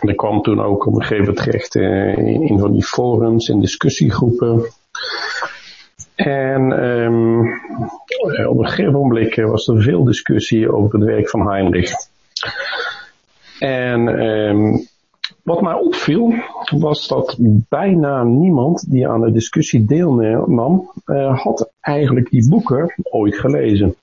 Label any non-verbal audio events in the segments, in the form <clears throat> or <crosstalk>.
En kwam toen ook op een gegeven moment terecht in, in van die forums, in discussiegroepen. En um, op een gegeven moment was er veel discussie over het werk van Heinrich. En um, wat mij opviel was dat bijna niemand die aan de discussie deelnam, uh, had eigenlijk die boeken ooit gelezen.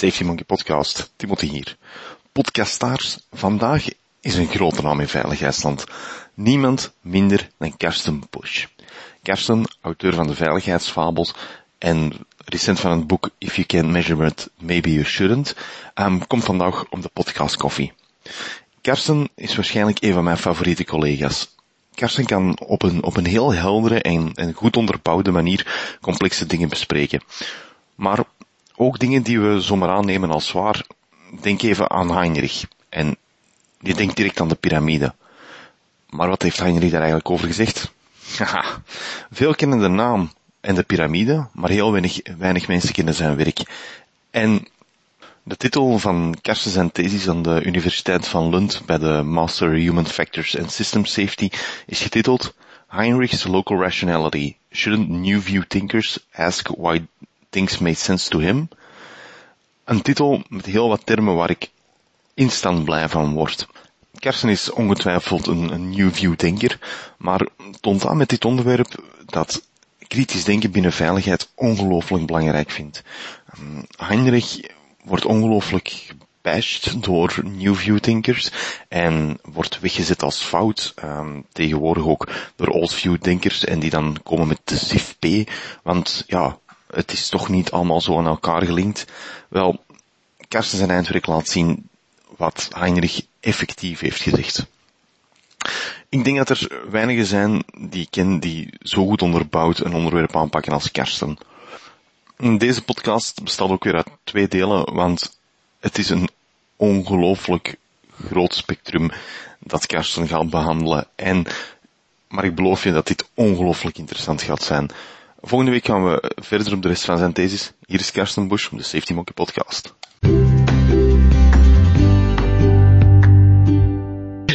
Safety Monkey Podcast, Timothy hier. Podcastaars, vandaag is een grote naam in veiligheidsland. Niemand minder dan Karsten Bush. Karsten, auteur van de veiligheidsfabels en recent van het boek If You Can't Measure It, Maybe You Shouldn't, um, komt vandaag om de podcast koffie. Karsten is waarschijnlijk een van mijn favoriete collega's. Karsten kan op een, op een heel heldere en, en goed onderbouwde manier complexe dingen bespreken. Maar ook dingen die we zomaar aannemen als waar. Denk even aan Heinrich. En je denkt direct aan de piramide. Maar wat heeft Heinrich daar eigenlijk over gezegd? Haha, veel kennen de naam en de piramide, maar heel weinig, weinig mensen kennen zijn werk. En de titel van Karsten zijn thesis aan de Universiteit van Lund bij de Master Human Factors and System Safety is getiteld Heinrich's Local Rationality. Shouldn't New View Thinkers ask why things made sense to him? Een titel met heel wat termen waar ik instant blij van word. Kersen is ongetwijfeld een, een new view denker, maar toont aan met dit onderwerp dat kritisch denken binnen veiligheid ongelooflijk belangrijk vindt. Um, Heinrich wordt ongelooflijk gebashed door new view thinkers en wordt weggezet als fout, um, tegenwoordig ook door old view denkers en die dan komen met de SIFP, want ja, het is toch niet allemaal zo aan elkaar gelinkt. Wel, Karsten zijn eindwerk laat zien wat Heinrich effectief heeft gezegd. Ik denk dat er weinigen zijn die ik ken die zo goed onderbouwd een onderwerp aanpakken als Karsten. Deze podcast bestaat ook weer uit twee delen, want het is een ongelooflijk groot spectrum dat Karsten gaat behandelen. En, maar ik beloof je dat dit ongelooflijk interessant gaat zijn. Volgende week gaan we verder op de rest van zijn thesis. Hier is Karsten Bush van de Safety Monkey Podcast.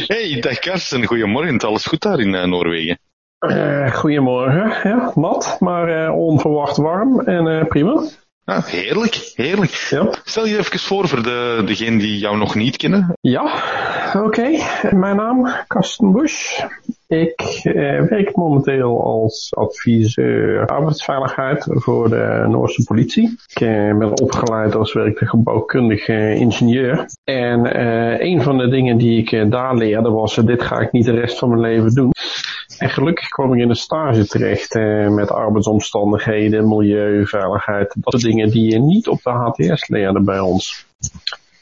Hey, dag Karsten. Goedemorgen. Alles goed daar in uh, Noorwegen? Uh, goedemorgen. Ja, nat, maar uh, onverwacht warm en prima. Ah, heerlijk, heerlijk. Ja. Stel je even voor voor de, degenen die jou nog niet kennen. Ja, oké. Mijn naam Karsten Bush. Ik eh, werk momenteel als adviseur arbeidsveiligheid voor de Noorse politie. Ik eh, ben opgeleid als werktuigbouwkundige ingenieur. En eh, een van de dingen die ik eh, daar leerde was, dit ga ik niet de rest van mijn leven doen. En gelukkig kwam ik in een stage terecht eh, met arbeidsomstandigheden, milieu, veiligheid. Dat soort dingen die je niet op de HTS leerde bij ons.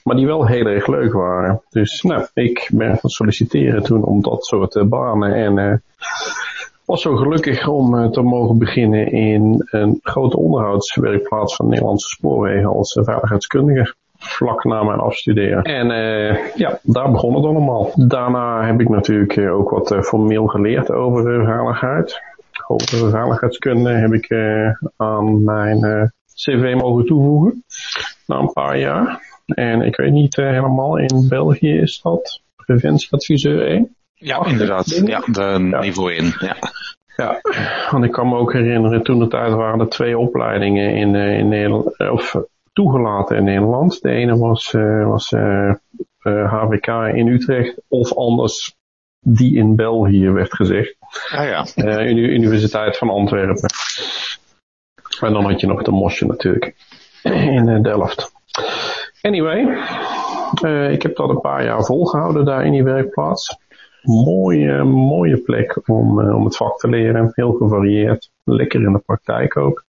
Maar die wel heel erg leuk waren. Dus nou, ik ben gaan solliciteren toen om dat soort uh, banen. En uh, was zo gelukkig om uh, te mogen beginnen in een grote onderhoudswerkplaats van Nederlandse spoorwegen als veiligheidskundige vlak na mijn afstuderen. En uh, ja, daar begon het allemaal. Daarna heb ik natuurlijk ook wat formeel geleerd over veiligheid. Over veiligheidskunde heb ik aan mijn cv mogen toevoegen. Na een paar jaar. En ik weet niet helemaal, in België is dat preventieadviseur 1. Ja, inderdaad. Ja, de niveau 1. Ja. Ja, want ik kan me ook herinneren, toen de tijd waren er twee opleidingen in, in Nederland, of toegelaten in Nederland. De ene was, uh, was uh, uh, HWK in Utrecht of anders die in België werd gezegd. Ah ja. Universiteit van Antwerpen. En dan had je nog de Mosje natuurlijk in Delft. Anyway, ik heb dat een paar jaar volgehouden daar in die werkplaats. Mooie, mooie plek om, om het vak te leren. Heel gevarieerd. Lekker in de praktijk ook.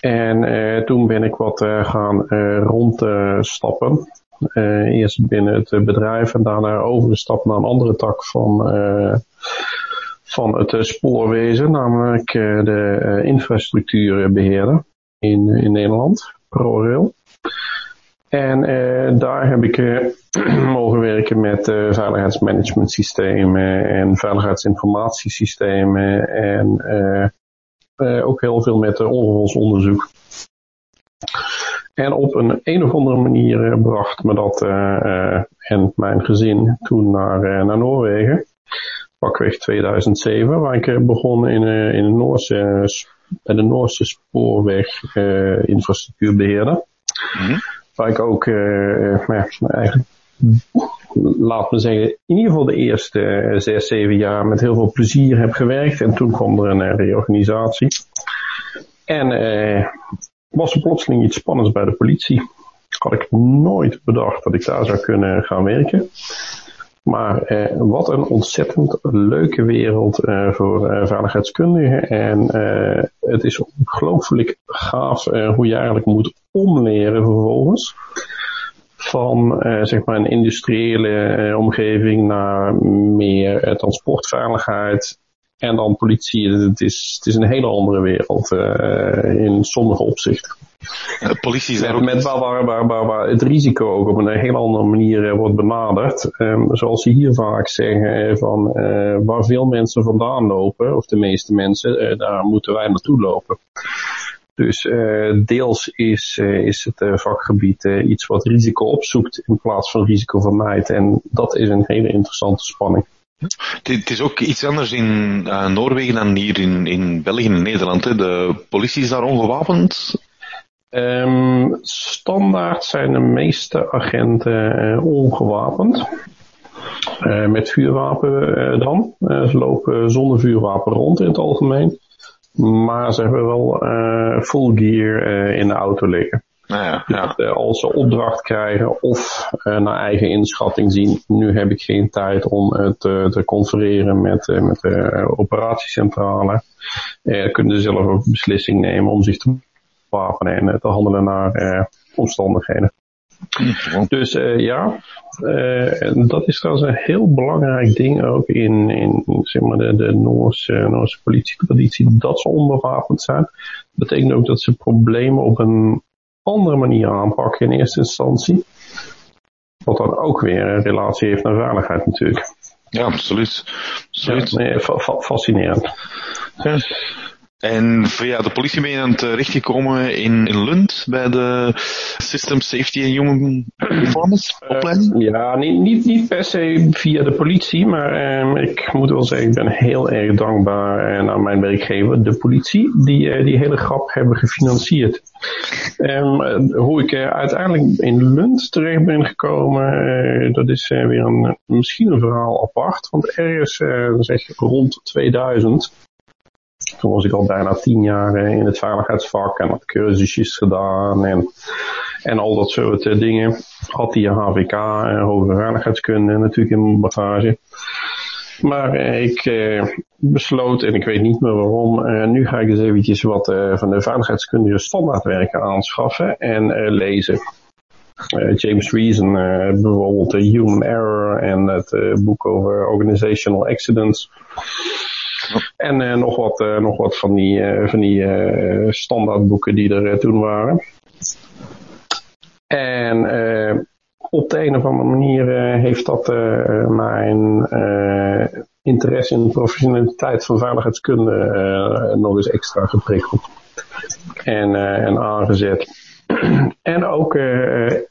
En uh, toen ben ik wat gaan rondstappen. eerst binnen het bedrijf en daarna overgestapt naar een andere tak van, van het spoorwezen, namelijk de infrastructuurbeheerder in, in Nederland, ProRail. En daar heb ik <clears throat> mogen werken met veiligheidsmanagementsystemen en veiligheidsinformatiesystemen en ook heel veel met onderzoek. En op een een of andere manier bracht me dat en mijn gezin toen naar, naar Noorwegen. Pakweg 2007, waar ik begon in, in de Noorse, bij de Noorse spoorweg infrastructuurbeheerder. Mm Waar ik ook ja, eigenlijk laat me zeggen, in ieder geval de eerste uh, zes, zeven jaar met heel veel plezier heb gewerkt. En toen kwam er een reorganisatie. En was er plotseling iets spannends bij de politie. Had ik nooit bedacht dat ik daar zou kunnen gaan werken. Maar wat een ontzettend leuke wereld voor veiligheidskundigen. En het is ongelooflijk gaaf hoe je eigenlijk moet omleren vervolgens van uh, zeg maar een industriële uh, omgeving naar meer uh, transportveiligheid en dan politie. Het is, het is een hele andere wereld in sommige opzichten. De politie is ook... Met waar, waar, waar, waar, waar het risico ook op een hele andere manier wordt benaderd. Um, zoals ze hier vaak zeggen, van waar veel mensen vandaan lopen, of de meeste mensen, daar moeten wij naartoe lopen. Dus uh, deels is, uh, is het uh, vakgebied iets wat risico opzoekt in plaats van risico vermijdt. En dat is een hele interessante spanning. Het is ook iets anders in Noorwegen dan hier in, in België en Nederland. Hè? De politie is daar ongewapend? Um, standaard zijn de meeste agenten ongewapend. met vuurwapen dan. ze lopen zonder vuurwapen rond in het algemeen. Maar ze hebben wel uh, full gear uh, in de auto liggen. Nou ja, ja. Dat, uh, als ze opdracht krijgen of naar eigen inschatting zien, nu heb ik geen tijd om te, te confereren met, met de operatiecentrale. kunnen ze zelf ook beslissing nemen om zich te wapenen en te handelen naar omstandigheden. Dus uh, ja, uh, dat is trouwens een heel belangrijk ding ook in, in zeg maar de, de Noorse, Noorse politietraditie, dat ze onbewapend zijn. Dat betekent ook dat ze problemen op een andere manier aanpakken in eerste instantie. Wat dan ook weer een relatie heeft naar veiligheid natuurlijk. Ja, absoluut. absoluut. Ja, nee, fa fascinerend. Ja. En via de politie ben je aan terechtgekomen in, in Lund bij de System Safety and Human Performance eh, opleiding? Uh, ja, niet, niet, niet per se via de politie, maar um, ik moet wel zeggen, ik ben heel erg dankbaar uh, aan mijn werkgever, de politie, die uh, die hele grap hebben gefinancierd. Um, hoe ik uiteindelijk in Lund terecht ben gekomen, dat is weer een, misschien een verhaal apart, want ergens zeg rond 2000 toen was ik al bijna tien jaar eh, in het veiligheidsvak en had cursusjes gedaan en, en al dat soort eh, dingen. Had die HVK, eh, hogere veiligheidskunde natuurlijk in mijn bagage. Maar ik besloot, en ik weet niet meer waarom, nu ga ik eens eventjes wat van de veiligheidskundige standaardwerken aanschaffen en lezen. James Reason, bijvoorbeeld Human Error en het boek over Organizational Accidents. En uh, nog, wat, uh, nog wat van die, uh, van die standaardboeken die er toen waren. En op de een of andere manier heeft dat mijn interesse in de professionaliteit van veiligheidskunde nog eens extra geprikkeld. En, en aangezet. <clears throat> en ook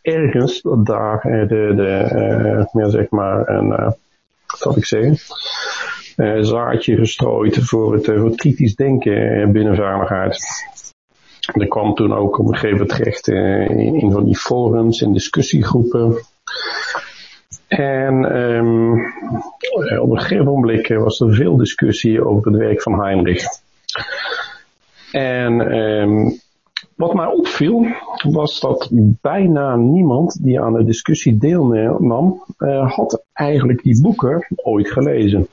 ergens daar de, de ja, zeg maar een, wat zal ik zeggen, zaadje gestrooid voor het, uh, kritisch denken binnen veiligheid. Er kwam toen ook op een gegeven moment terecht in een van die forums en discussiegroepen. En um, op een gegeven moment was er veel discussie over het werk van Heinrich. En um, wat mij opviel was dat bijna niemand die aan de discussie deelnam, uh, had eigenlijk die boeken ooit gelezen.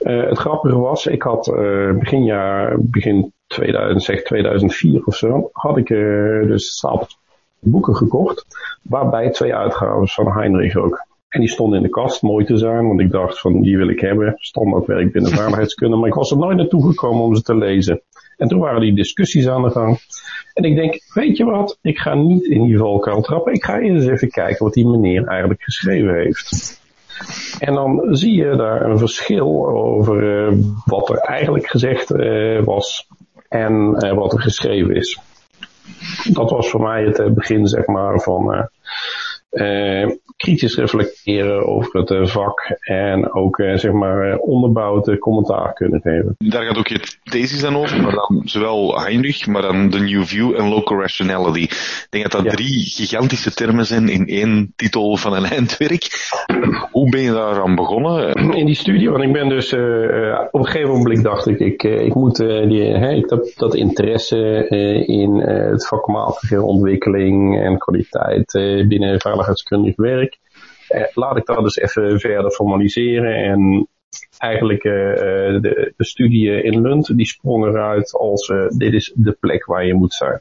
Uh, het grappige was, ik had uh, begin jaar, begin 2000, zeg 2004 of zo, had ik uh, dus stapel boeken gekocht, waarbij twee uitgaven van Heinrich ook. En die stonden in de kast, mooi te zijn, want ik dacht van die wil ik hebben, standaardwerk binnen <laughs> veiligheidskunde, maar ik was er nooit naartoe gekomen om ze te lezen. En toen waren die discussies aan de gang. En ik denk, weet je wat, ik ga niet in die valkuil trappen, ik ga eens even kijken wat die meneer eigenlijk geschreven heeft. En dan zie je daar een verschil over wat er eigenlijk gezegd was en wat er geschreven is. Dat was voor mij het begin zeg maar van kritisch reflecteren over het uh, vak en ook uh, zeg maar onderbouwd commentaar kunnen geven. Daar gaat ook je thesis dan over, maar dan zowel Heinrich, maar dan de New View en Local Rationality. Ik denk dat dat ja. drie gigantische termen zijn in één titel van een <laughs> eindwerk. Hoe ben je daar aan begonnen? In die studie, want ik ben dus op een gegeven moment dacht ik, ik, ik moet die, hè, ik heb dat interesse in het vakmatige ontwikkeling en kwaliteit binnen veiligheidskundig werk. Eh, laat ik dat dus even verder formaliseren en eigenlijk uh, de, de studie in Lund, die sprong eruit als dit is de plek waar je moet zijn.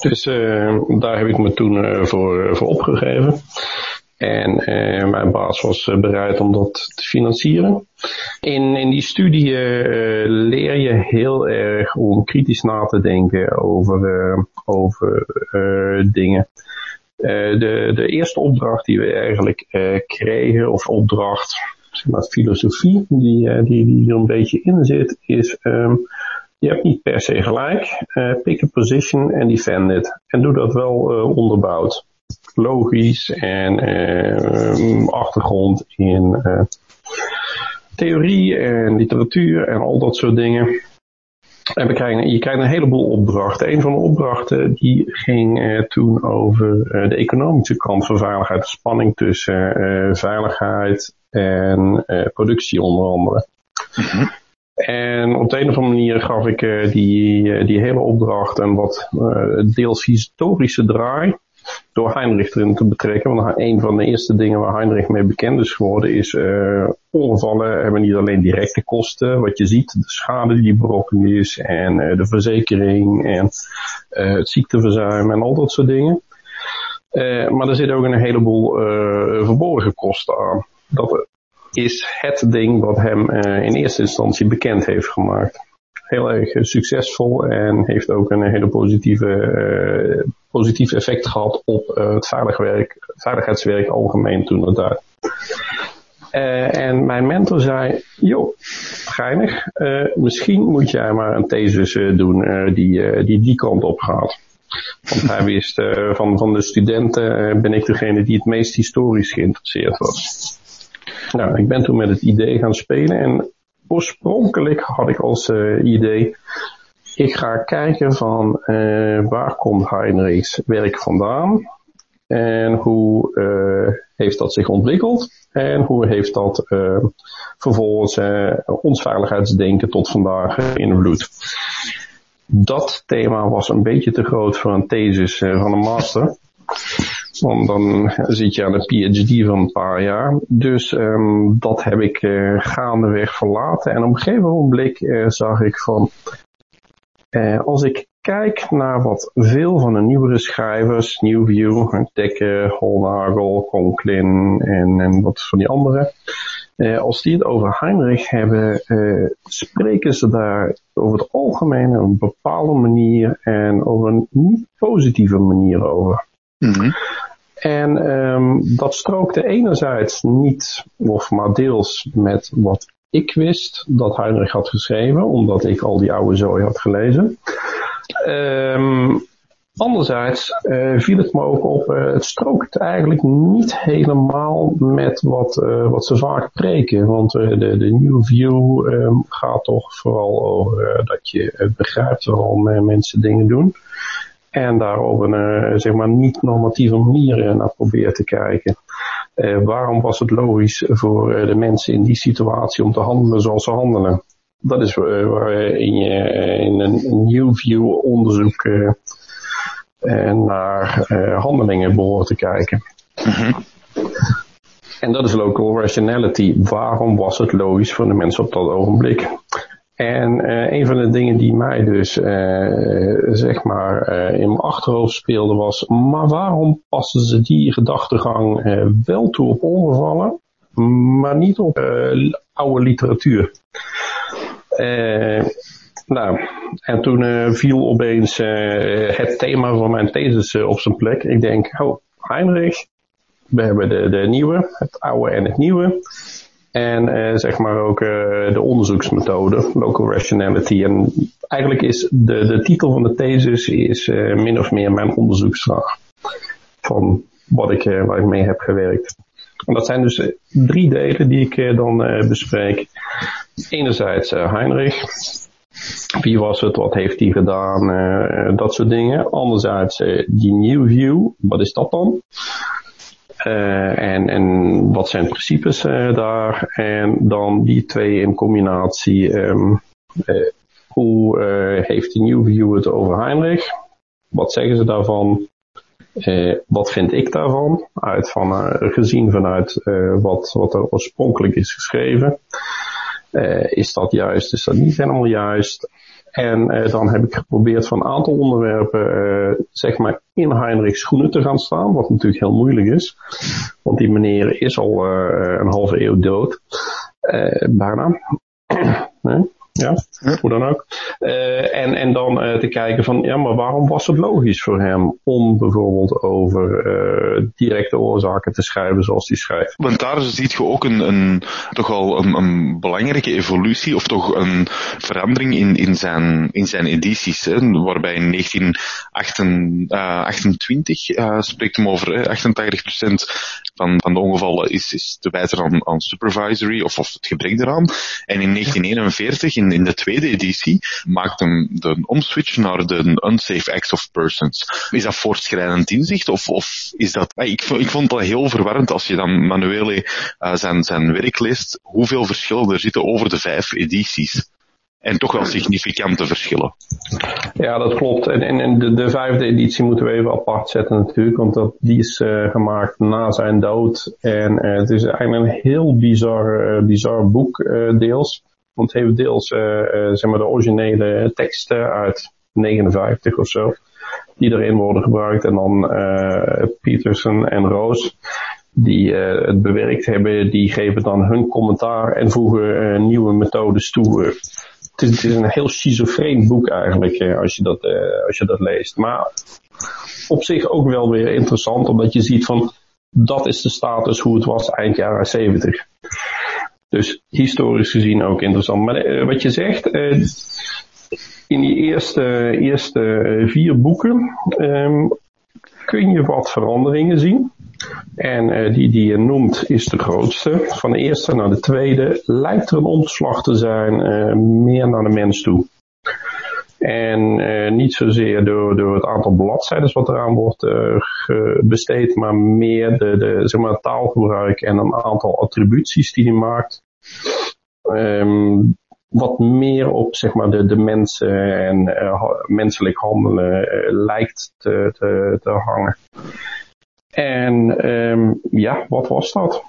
Dus daar heb ik me toen voor, voor opgegeven. En mijn baas was bereid om dat te financieren. In, in die studie leer je heel erg om kritisch na te denken over, over dingen. Uh, de, de eerste opdracht die we eigenlijk uh, kregen, of opdracht, zeg maar filosofie, die, uh, die, die er een beetje in zit, is um, je hebt niet per se gelijk. pick a position and defend it. En doe dat wel onderbouwd. Logisch en ehm, achtergrond in theorie en literatuur en al dat soort dingen. En we krijgen, je krijgt een heleboel opdrachten. Een van de opdrachten die ging uh, toen over uh, de economische kant van veiligheid. De spanning tussen uh, veiligheid en productie onder andere. Mm -hmm. En op de een of andere manier gaf ik die, die hele opdracht een wat deels historische draai door Heinrich erin te betrekken. Want een van de eerste dingen waar Heinrich mee bekend is geworden is uh, ongevallen hebben niet alleen directe kosten, wat je ziet, de schade die berokken is en uh, de verzekering en uh, het ziekteverzuim en al dat soort dingen. maar er zit ook een heleboel verborgen kosten aan. Dat is het ding wat hem in eerste instantie bekend heeft gemaakt heel erg succesvol en heeft ook een hele positieve, uh, positief effect gehad op uh, het veiligwerk, veiligheidswerk algemeen toen het daar. Uh, en mijn mentor zei, joh, geinig, misschien moet jij maar een thesis doen die, die die kant op gaat. Want hij <laughs> wist, van, van de studenten ben ik degene die het meest historisch geïnteresseerd was. Nou, ik ben toen met het idee gaan spelen en oorspronkelijk had ik als uh, idee, ik ga kijken van uh, waar komt Heinrichs werk vandaan en hoe uh, heeft dat zich ontwikkeld en hoe heeft dat vervolgens ons veiligheidsdenken tot vandaag invloed. Dat thema was een beetje te groot voor een thesis van een master. Want dan zit je aan een PhD van een paar jaar. Dus um, dat heb ik uh, gaandeweg verlaten. En op een gegeven moment uh, zag ik van... Uh, als ik kijk naar wat veel van de nieuwere schrijvers, Newview, Dekker, Holnagel, Conklin en, en wat van die andere... als die het over Heinrich hebben, spreken ze daar over het algemeen op een bepaalde manier en over een niet positieve manier over. Mm -hmm. En um, dat strookte enerzijds niet, of maar deels, met wat ik wist dat Heinrich had geschreven, omdat ik al die oude zooi had gelezen. Um, anderzijds uh, viel het me ook op, uh, het strookt eigenlijk niet helemaal met wat, uh, wat ze vaak preken. Want de, de New View um, gaat toch vooral over dat je begrijpt waarom mensen dingen doen. En daar op een zeg maar niet-normatieve manier naar proberen te kijken. Uh, waarom was het logisch voor de mensen in die situatie om te handelen zoals ze handelen? Dat is waarin je in een New View onderzoek naar handelingen behoort te kijken. Mm -hmm. En dat is local rationality. Waarom was het logisch voor de mensen op dat ogenblik? En uh, een van de dingen die mij dus uh, zeg maar uh, in mijn achterhoofd speelde was, maar waarom passen ze die gedachtegang wel toe op ongevallen, maar niet op oude literatuur? nou, en toen viel opeens het thema van mijn thesis op zijn plek. Ik denk, oh, Heinrich, we hebben de, de nieuwe, het oude en het nieuwe. En zeg maar ook de onderzoeksmethode, local rationality. En eigenlijk is de, de titel van de thesis is min of meer mijn onderzoeksvraag. Van wat ik, waar ik mee heb gewerkt. En dat zijn dus drie delen die ik dan bespreek. Enerzijds Heinrich, wie was het? Wat heeft hij gedaan? Dat soort dingen. Anderzijds die New View. Wat is dat dan? Uh, en, en wat zijn principes daar? En dan die twee in combinatie. Um, hoe heeft die New View het over Heinrich? Wat zeggen ze daarvan? wat vind ik daarvan? Uit van, gezien vanuit wat, wat er oorspronkelijk is geschreven. Is dat juist, is dat niet helemaal juist? En uh, dan heb ik geprobeerd van een aantal onderwerpen, uh, zeg maar, in Heinrichs schoenen te gaan staan, wat natuurlijk heel moeilijk is. Want die meneer is al een halve eeuw dood. bijna. <clears throat> nee? Ja, hoe dan ook. Uh, en, en dan uh, te kijken van, ja, maar waarom was het logisch voor hem om bijvoorbeeld over uh, directe oorzaken te schrijven zoals hij schrijft? Want daar ziet je ook een, een toch wel een, een, belangrijke evolutie of toch een verandering in, in, zijn, in zijn edities. Hè, waarbij in 1928 spreekt hem over 88% van, van de ongevallen is, is te wijten aan, aan supervisory of, of het gebrek eraan. En in 1941, in in, de tweede editie maakt hem de omswitch naar de unsafe acts of persons. Is dat voortschrijdend inzicht of, of is dat... Ik, ik vond dat heel verwarrend als je dan Manuele uh, zijn, zijn werk leest, hoeveel verschillen er zitten over de vijf edities. En toch wel significante verschillen. Ja, dat klopt. En, en, en de, de, vijfde editie moeten we even apart zetten natuurlijk, want dat, die is uh, gemaakt na zijn dood. En uh, het is eigenlijk een heel bizar, bizar boek deels. Want heeft deels uh, uh, zeg maar de originele teksten uit 59 of zo. Die erin worden gebruikt. En dan Peterson en Roos. Die het bewerkt hebben. Die geven dan hun commentaar. En voegen nieuwe methodes toe. Het is, het, is, een heel schizofreen boek eigenlijk. als, je dat, als je dat leest. Maar op zich ook wel weer interessant. Omdat je ziet van. Dat is de status hoe het was eind jaren 70. Dus historisch gezien ook interessant. Maar uh, wat je zegt, uh, in die eerste, eerste uh, vier boeken um, kun je wat veranderingen zien. En die die je noemt is de grootste. Van de eerste naar de tweede lijkt er een omslag te zijn meer naar de mens toe. En uh, niet zozeer door, door het aantal bladzijden wat eraan wordt uh, besteed, maar meer de, de zeg maar, taalgebruik en een aantal attributies die hij maakt. Um, wat meer op zeg maar, de, de mensen en uh, menselijk handelen lijkt te, te, te hangen. En um, ja, wat was dat?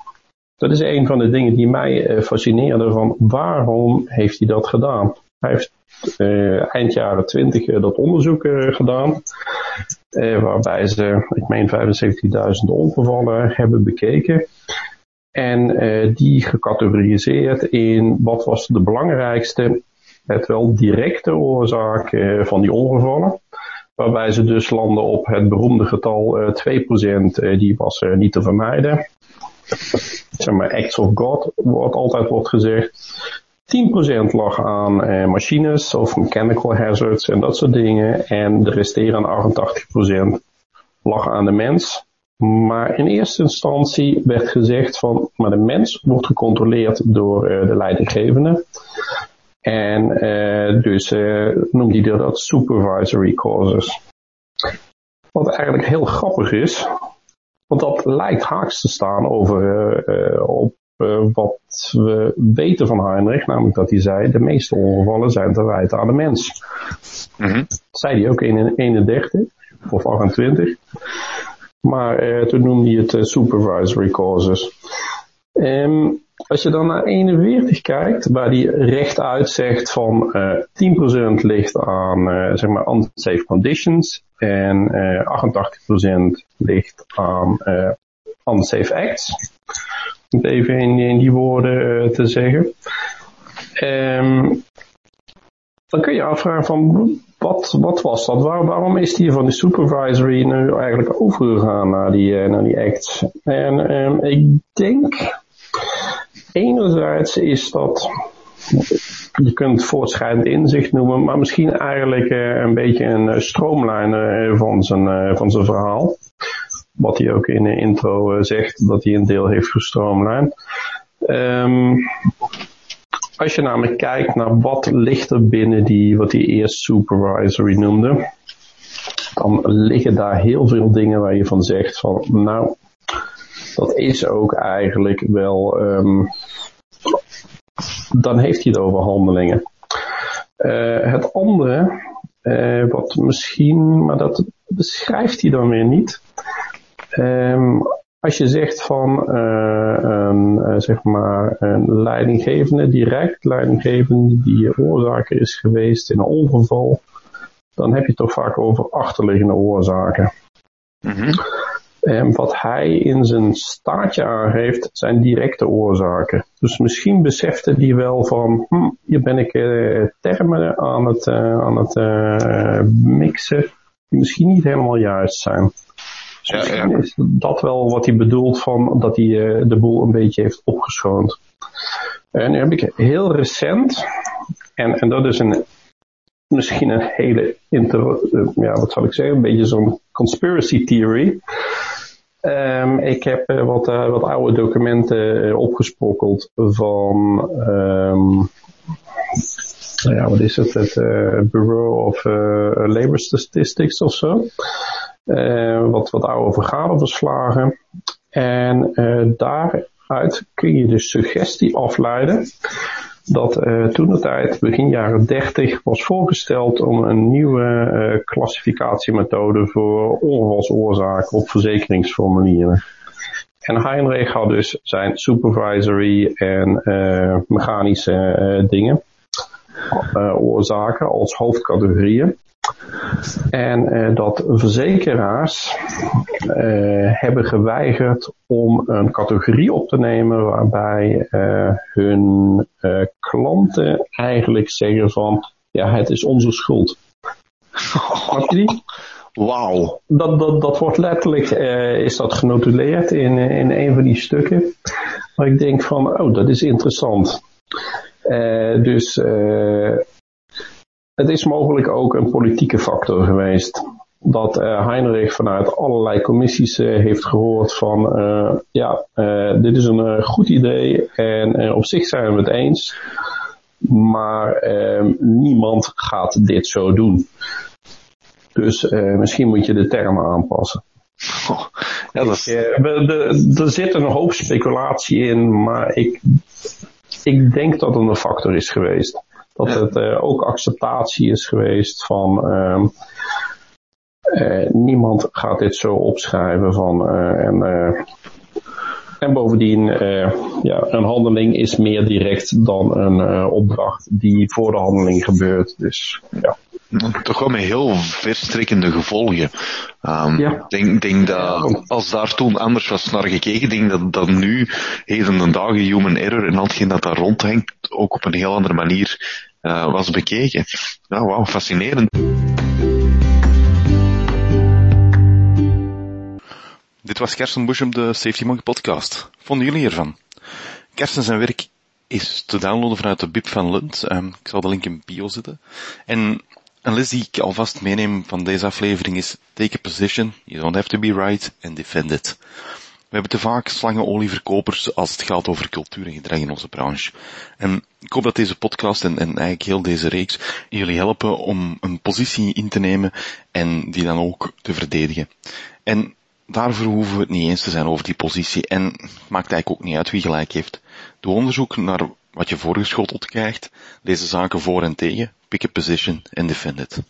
Dat is een van de dingen die mij fascineerde van waarom heeft hij dat gedaan? Hij heeft uh, eind jaren twintig uh, dat onderzoek uh, gedaan. waarbij ze, ik meen 75.000 ongevallen hebben bekeken. En die gecategoriseerd in wat was de belangrijkste, het wel directe oorzaak van die ongevallen. Waarbij ze dus landen op het beroemde getal 2%, die was niet te vermijden. Zeg maar acts of God, wat altijd wordt gezegd. 10% lag aan eh, machines of mechanical hazards en dat soort dingen. En de resterende 88% lag aan de mens. Maar in eerste instantie werd gezegd van, maar de mens wordt gecontroleerd door uh, de leidinggevende. En uh, dus uh, noemde hij dat supervisory causes. Wat eigenlijk heel grappig is, want dat lijkt haaks te staan over, op uh, wat we weten van Heinrich, namelijk dat hij zei, de meeste ongevallen zijn te wijten aan de mens. Mm -hmm. Dat zei hij ook in 31 of 28. Maar uh, toen noemde hij het uh, supervisory causes. Um, als je dan naar 41 kijkt, waar hij rechtuit zegt van uh, 10% ligt aan zeg maar unsafe conditions en uh, 88% ligt aan unsafe acts het even in, die woorden uh, te zeggen. Um, dan kun je afvragen van wat, wat was dat? Waar, waarom is die van de supervisory nu eigenlijk overgegaan naar die, naar die acts? En um, ik denk, enerzijds is dat je kunt voortschrijdend inzicht noemen, maar misschien eigenlijk uh, een beetje een stroomlijnen van, zijn, van zijn verhaal. Wat hij ook in de intro zegt, dat hij een deel heeft gestroomlijnd. Um, als je namelijk kijkt naar wat ligt er binnen die, wat hij eerst supervisory noemde, dan liggen daar heel veel dingen waar je van zegt van, nou, dat is ook eigenlijk wel, um, dan heeft hij het over handelingen. Uh, het andere, uh, wat misschien, maar dat beschrijft hij dan weer niet. Um, als je zegt van uh, een, zeg maar een leidinggevende, direct leidinggevende die oorzaker is geweest in een ongeval, dan heb je het toch vaak over achterliggende oorzaken. Mm -hmm. En wat hij in zijn staartje aangeeft, zijn directe oorzaken. Dus misschien besefte hij wel van, hm, hier ben ik uh, termen aan het, uh, aan het mixen die misschien niet helemaal juist zijn. Dus ja, ja. is dat wel wat hij bedoelt van dat hij de boel een beetje heeft opgeschoond. En nu heb ik heel recent, en, en dat is een, misschien een hele, inter, ja wat zal ik zeggen, een beetje zo'n conspiracy theory. Um, ik heb uh, wat, wat oude documenten opgesprokkeld van, um, ja, wat is het, het Bureau of Labor Statistics of zo. Wat, wat oude vergaderverslagen. En daaruit kun je de suggestie afleiden dat uh, toen de tijd, begin jaren 30, was voorgesteld om een nieuwe uh, klassificatiemethode voor ongevalsoorzaken op verzekeringsformulieren. En Heinrich had dus zijn supervisory en mechanische dingen, oorzaken als hoofdcategorieën. En uh, dat verzekeraars uh, hebben geweigerd om een categorie op te nemen waarbij uh, hun klanten eigenlijk zeggen van ja, het is onze schuld. <laughs> Snap je die? Wauw. Dat, dat, dat wordt letterlijk, is dat genotuleerd in, in een van die stukken. Maar ik denk van, oh, dat is interessant. dus het is mogelijk ook een politieke factor geweest. Dat uh, Heinrich vanuit allerlei commissies uh, heeft gehoord van uh, ja, dit is een goed idee en op zich zijn we het eens. Maar ehm, niemand gaat dit zo doen. Dus misschien moet je de termen aanpassen. Oh, ja, dat er zit een hoop speculatie in, maar ik, ik denk dat het een factor is geweest. Dat het uh, ook acceptatie is geweest van uh, uh, niemand gaat dit zo opschrijven van eh, en, en bovendien ja, een handeling is meer direct dan een opdracht die voor de handeling gebeurt. Dus ja toch wel met heel verstrekkende gevolgen. Um, ja. denk, denk dat als daar toen anders was naar gekeken, denk dat dat nu heden de dagen human error en al hetgeen dat daar rondhangt ook op een heel andere manier uh, was bekeken. Nou, wauw, fascinerend. Dit was Kersten Bush op de Safety Monkey podcast. Vonden jullie hiervan? Kersten zijn werk is te downloaden vanuit de Bib van Lund. Um, ik zal de link in bio zetten. En een les die ik alvast meeneem van deze aflevering is take a position, you don't have to be right, and defend it. We hebben te vaak slangenolieverkopers als het gaat over cultuur en gedrag in onze branche. En ik hoop dat deze podcast en, en eigenlijk heel deze reeks jullie helpen om een positie in te nemen en die dan ook te verdedigen. En daarvoor hoeven we het niet eens te zijn over die positie en maakt eigenlijk ook niet uit wie gelijk heeft. Doe onderzoek naar wat je voorgeschoteld krijgt, deze zaken voor en tegen, pick a position en defend it.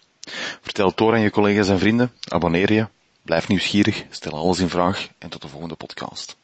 Vertel het door aan je collega's en vrienden, abonneer je, blijf nieuwsgierig, stel alles in vraag en tot de volgende podcast.